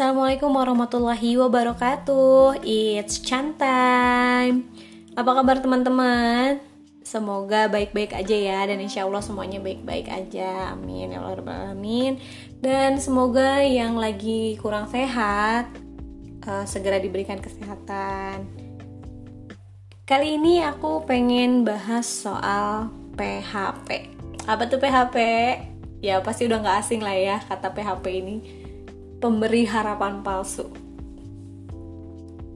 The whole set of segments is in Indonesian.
Assalamualaikum warahmatullahi wabarakatuh. It's Chan time. Apa kabar teman-teman? Semoga baik-baik aja ya Dan insya Allah semuanya baik-baik aja. Amin ya Allah Alamin. Dan semoga yang lagi kurang sehat uh, Segera diberikan kesehatan. Kali ini aku pengen bahas soal PHP Apa tuh PHP? Ya pasti udah gak asing lah ya kata PHP ini pemberi harapan palsu.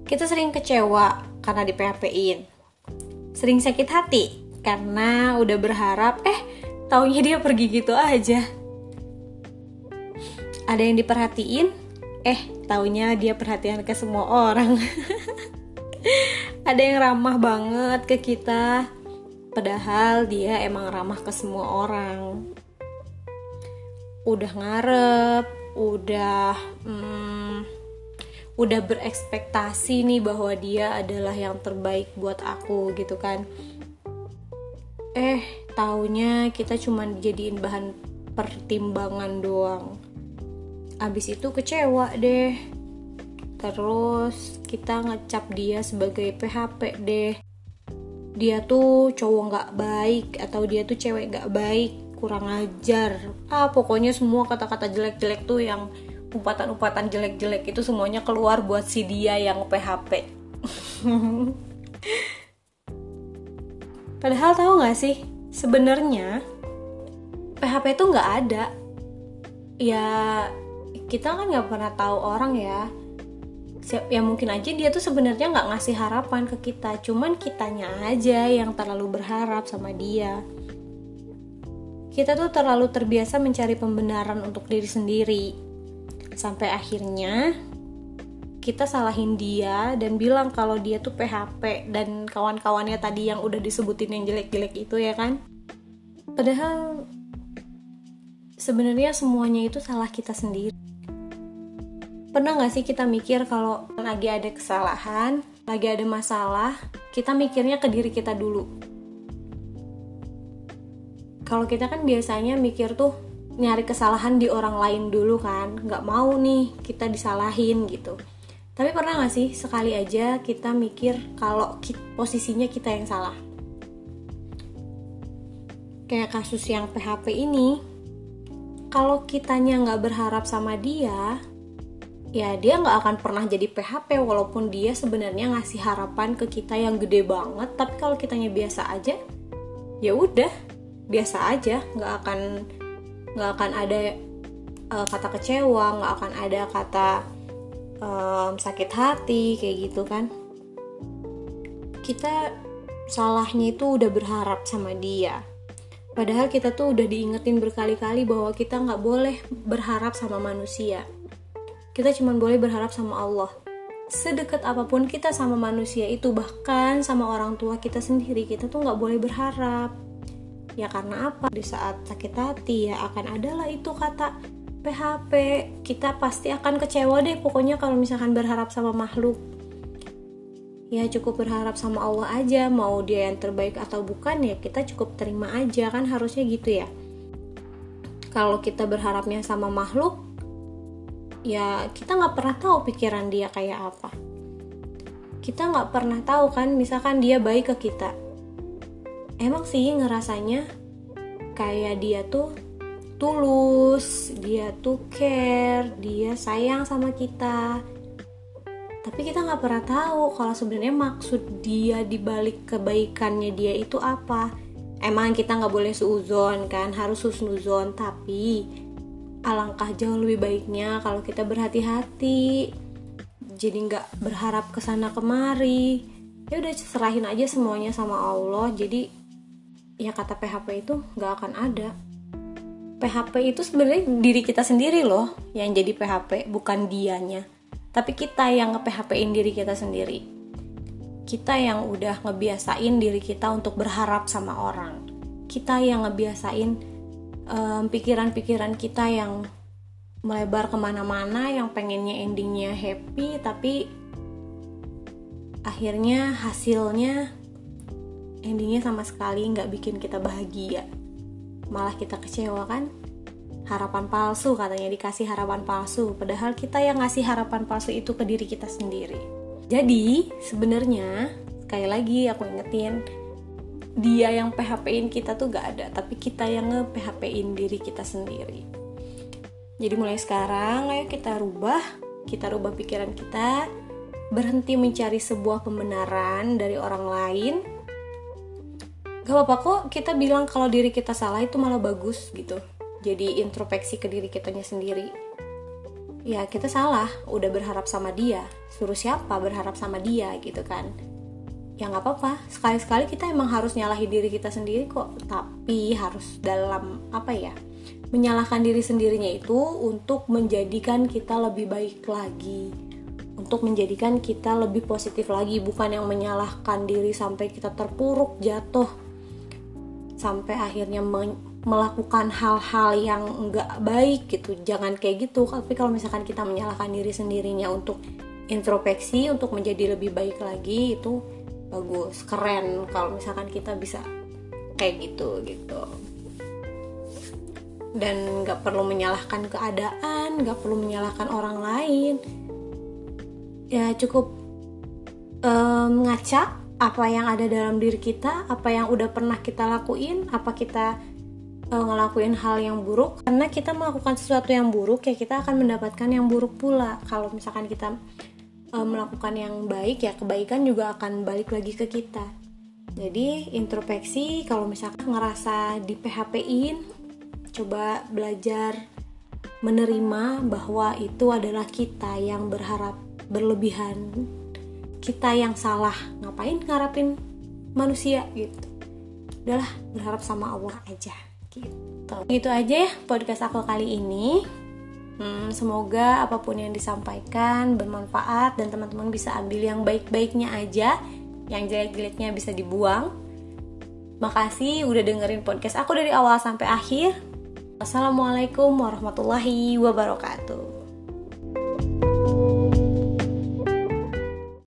Kita sering kecewa karena di PHP-in. Sering sakit hati karena udah berharap eh taunya dia pergi gitu aja. Ada yang diperhatiin, eh taunya dia perhatian ke semua orang. Ada yang ramah banget ke kita, padahal dia emang ramah ke semua orang. Udah ngarep, udah hmm, udah berekspektasi nih bahwa dia adalah yang terbaik buat aku gitu kan. Eh taunya kita cuma dijadiin bahan pertimbangan doang. Abis itu kecewa deh. Terus kita ngecap dia sebagai PHP deh. Dia tuh cowok nggak baik atau dia tuh cewek nggak baik kurang ajar. Ah pokoknya semua kata-kata jelek-jelek tuh yang umpatan-umpatan jelek-jelek itu semuanya keluar buat si dia yang PHP padahal tahu nggak sih sebenarnya PHP itu nggak ada. Ya kita kan nggak pernah tahu orang ya. Ya mungkin aja dia tuh sebenarnya nggak ngasih harapan ke kita. Cuman kitanya aja yang terlalu berharap sama dia kita tuh terlalu terbiasa mencari pembenaran untuk diri sendiri. Sampai akhirnya kita salahin dia dan bilang kalau dia tuh PHP dan kawan-kawannya tadi yang udah disebutin yang jelek-jelek itu ya kan. Padahal sebenarnya semuanya itu salah kita sendiri. Pernah gak sih kita mikir kalau lagi ada kesalahan, lagi ada masalah, kita mikirnya ke diri kita dulu kalau kita kan biasanya mikir tuh nyari kesalahan di orang lain dulu kan. Nggak mau nih kita disalahin gitu. Tapi pernah nggak sih sekali aja kita mikir kalau posisinya kita yang salah? Kayak kasus yang PHP ini kalau kitanya nggak berharap sama dia ya dia nggak akan pernah jadi PHP walaupun dia sebenarnya ngasih harapan ke kita yang gede banget. Tapi kalau kitanya biasa aja ya udah biasa aja nggak akan nggak akan ada uh, kata kecewa nggak akan ada kata um, sakit hati kayak gitu kan. Kita salahnya itu udah berharap sama dia. Padahal kita tuh udah diingetin berkali-kali bahwa kita nggak boleh berharap sama manusia. Kita cuma boleh berharap sama Allah. Sedekat apa pun kita sama manusia itu bahkan sama orang tua kita sendiri kita tuh nggak boleh berharap Ya karena apa? Di saat sakit hati ya akan adalah itu kata PHP. Kita pasti akan kecewa deh pokoknya kalau misalkan berharap sama makhluk. Ya cukup berharap sama Allah aja, mau dia yang terbaik atau bukan ya kita cukup terima aja kan harusnya gitu ya. Kalau kita berharapnya sama makhluk, ya kita nggak pernah tahu pikiran dia kayak apa. Kita nggak pernah tahu kan, misalkan dia baik ke kita, emang sih ngerasanya kayak dia tuh tulus, dia tuh care, dia sayang sama kita. Tapi kita nggak pernah tahu kalau sebenarnya maksud dia dibalik kebaikannya dia itu apa. Emang kita nggak boleh suuzon kan, harus husnuzon. Tapi alangkah jauh lebih baiknya kalau kita berhati-hati. Jadi nggak berharap ke sana kemari. Ya udah serahin aja semuanya sama Allah. Jadi ya kata PHP itu nggak akan ada. PHP itu sebenarnya diri kita sendiri loh yang jadi PHP bukan dianya. Tapi kita yang nge-PHP-in diri kita sendiri. Kita yang udah ngebiasain diri kita untuk berharap sama orang. Kita yang ngebiasain pikiran-pikiran um, kita yang melebar ke mana-mana yang pengennya endingnya happy tapi akhirnya hasilnya endingnya sama sekali nggak bikin kita bahagia. Malah kita kecewa kan? Harapan palsu katanya dikasih harapan palsu. Padahal kita yang ngasih harapan palsu itu ke diri kita sendiri. Jadi sebenarnya sekali lagi aku ingetin dia yang PHP-in kita tuh gak ada tapi kita yang nge-PHP-in diri kita sendiri. Jadi mulai sekarang ayo kita rubah kita rubah pikiran kita berhenti mencari sebuah pembenaran dari orang lain gak apa-apa kok kita bilang kalau diri kita salah itu malah bagus gitu. Jadi introspeksi ke diri kitanya sendiri. Ya kita salah. Udah berharap sama dia. Suruh siapa berharap sama dia gitu kan. Ya nggak apa-apa. Sekali-sekali kita emang harus nyalahi diri kita sendiri kok. Tapi harus dalam apa ya menyalahkan diri sendirinya itu untuk menjadikan kita lebih baik lagi. Untuk menjadikan kita lebih positif lagi. Bukan yang menyalahkan diri sampai kita terpuruk jatuh sampai akhirnya melakukan hal-hal yang enggak baik gitu. Jangan kayak gitu. Tapi kalau misalkan kita menyalahkan diri sendirinya untuk introspeksi untuk menjadi lebih baik lagi itu bagus. Keren kalau misalkan kita bisa kayak gitu gitu. Dan nggak perlu menyalahkan keadaan nggak perlu menyalahkan orang lain. Ya cukup um, ngaca apa yang ada dalam diri kita, apa yang udah pernah kita lakuin, apa kita uh, ngelakuin hal yang buruk. Karena kita melakukan sesuatu yang buruk ya kita akan mendapatkan yang buruk pula. Kalau misalkan kita uh, melakukan yang baik ya kebaikan juga akan balik lagi ke kita. Jadi introspeksi kalau misalkan ngerasa di PHP-in coba belajar menerima bahwa itu adalah kita yang berharap berlebihan kita yang salah ngapain ngarapin manusia gitu? Udahlah berharap sama Allah aja gitu. Gitu aja ya podcast aku kali ini. Hmm, semoga apa pun yang disampaikan bermanfaat dan teman-teman bisa ambil yang baik-baiknya aja yang jelek-jeleknya bisa dibuang. Makasih udah dengerin podcast aku dari awal sampai akhir. Assalamualaikum warahmatullahi wabarakatuh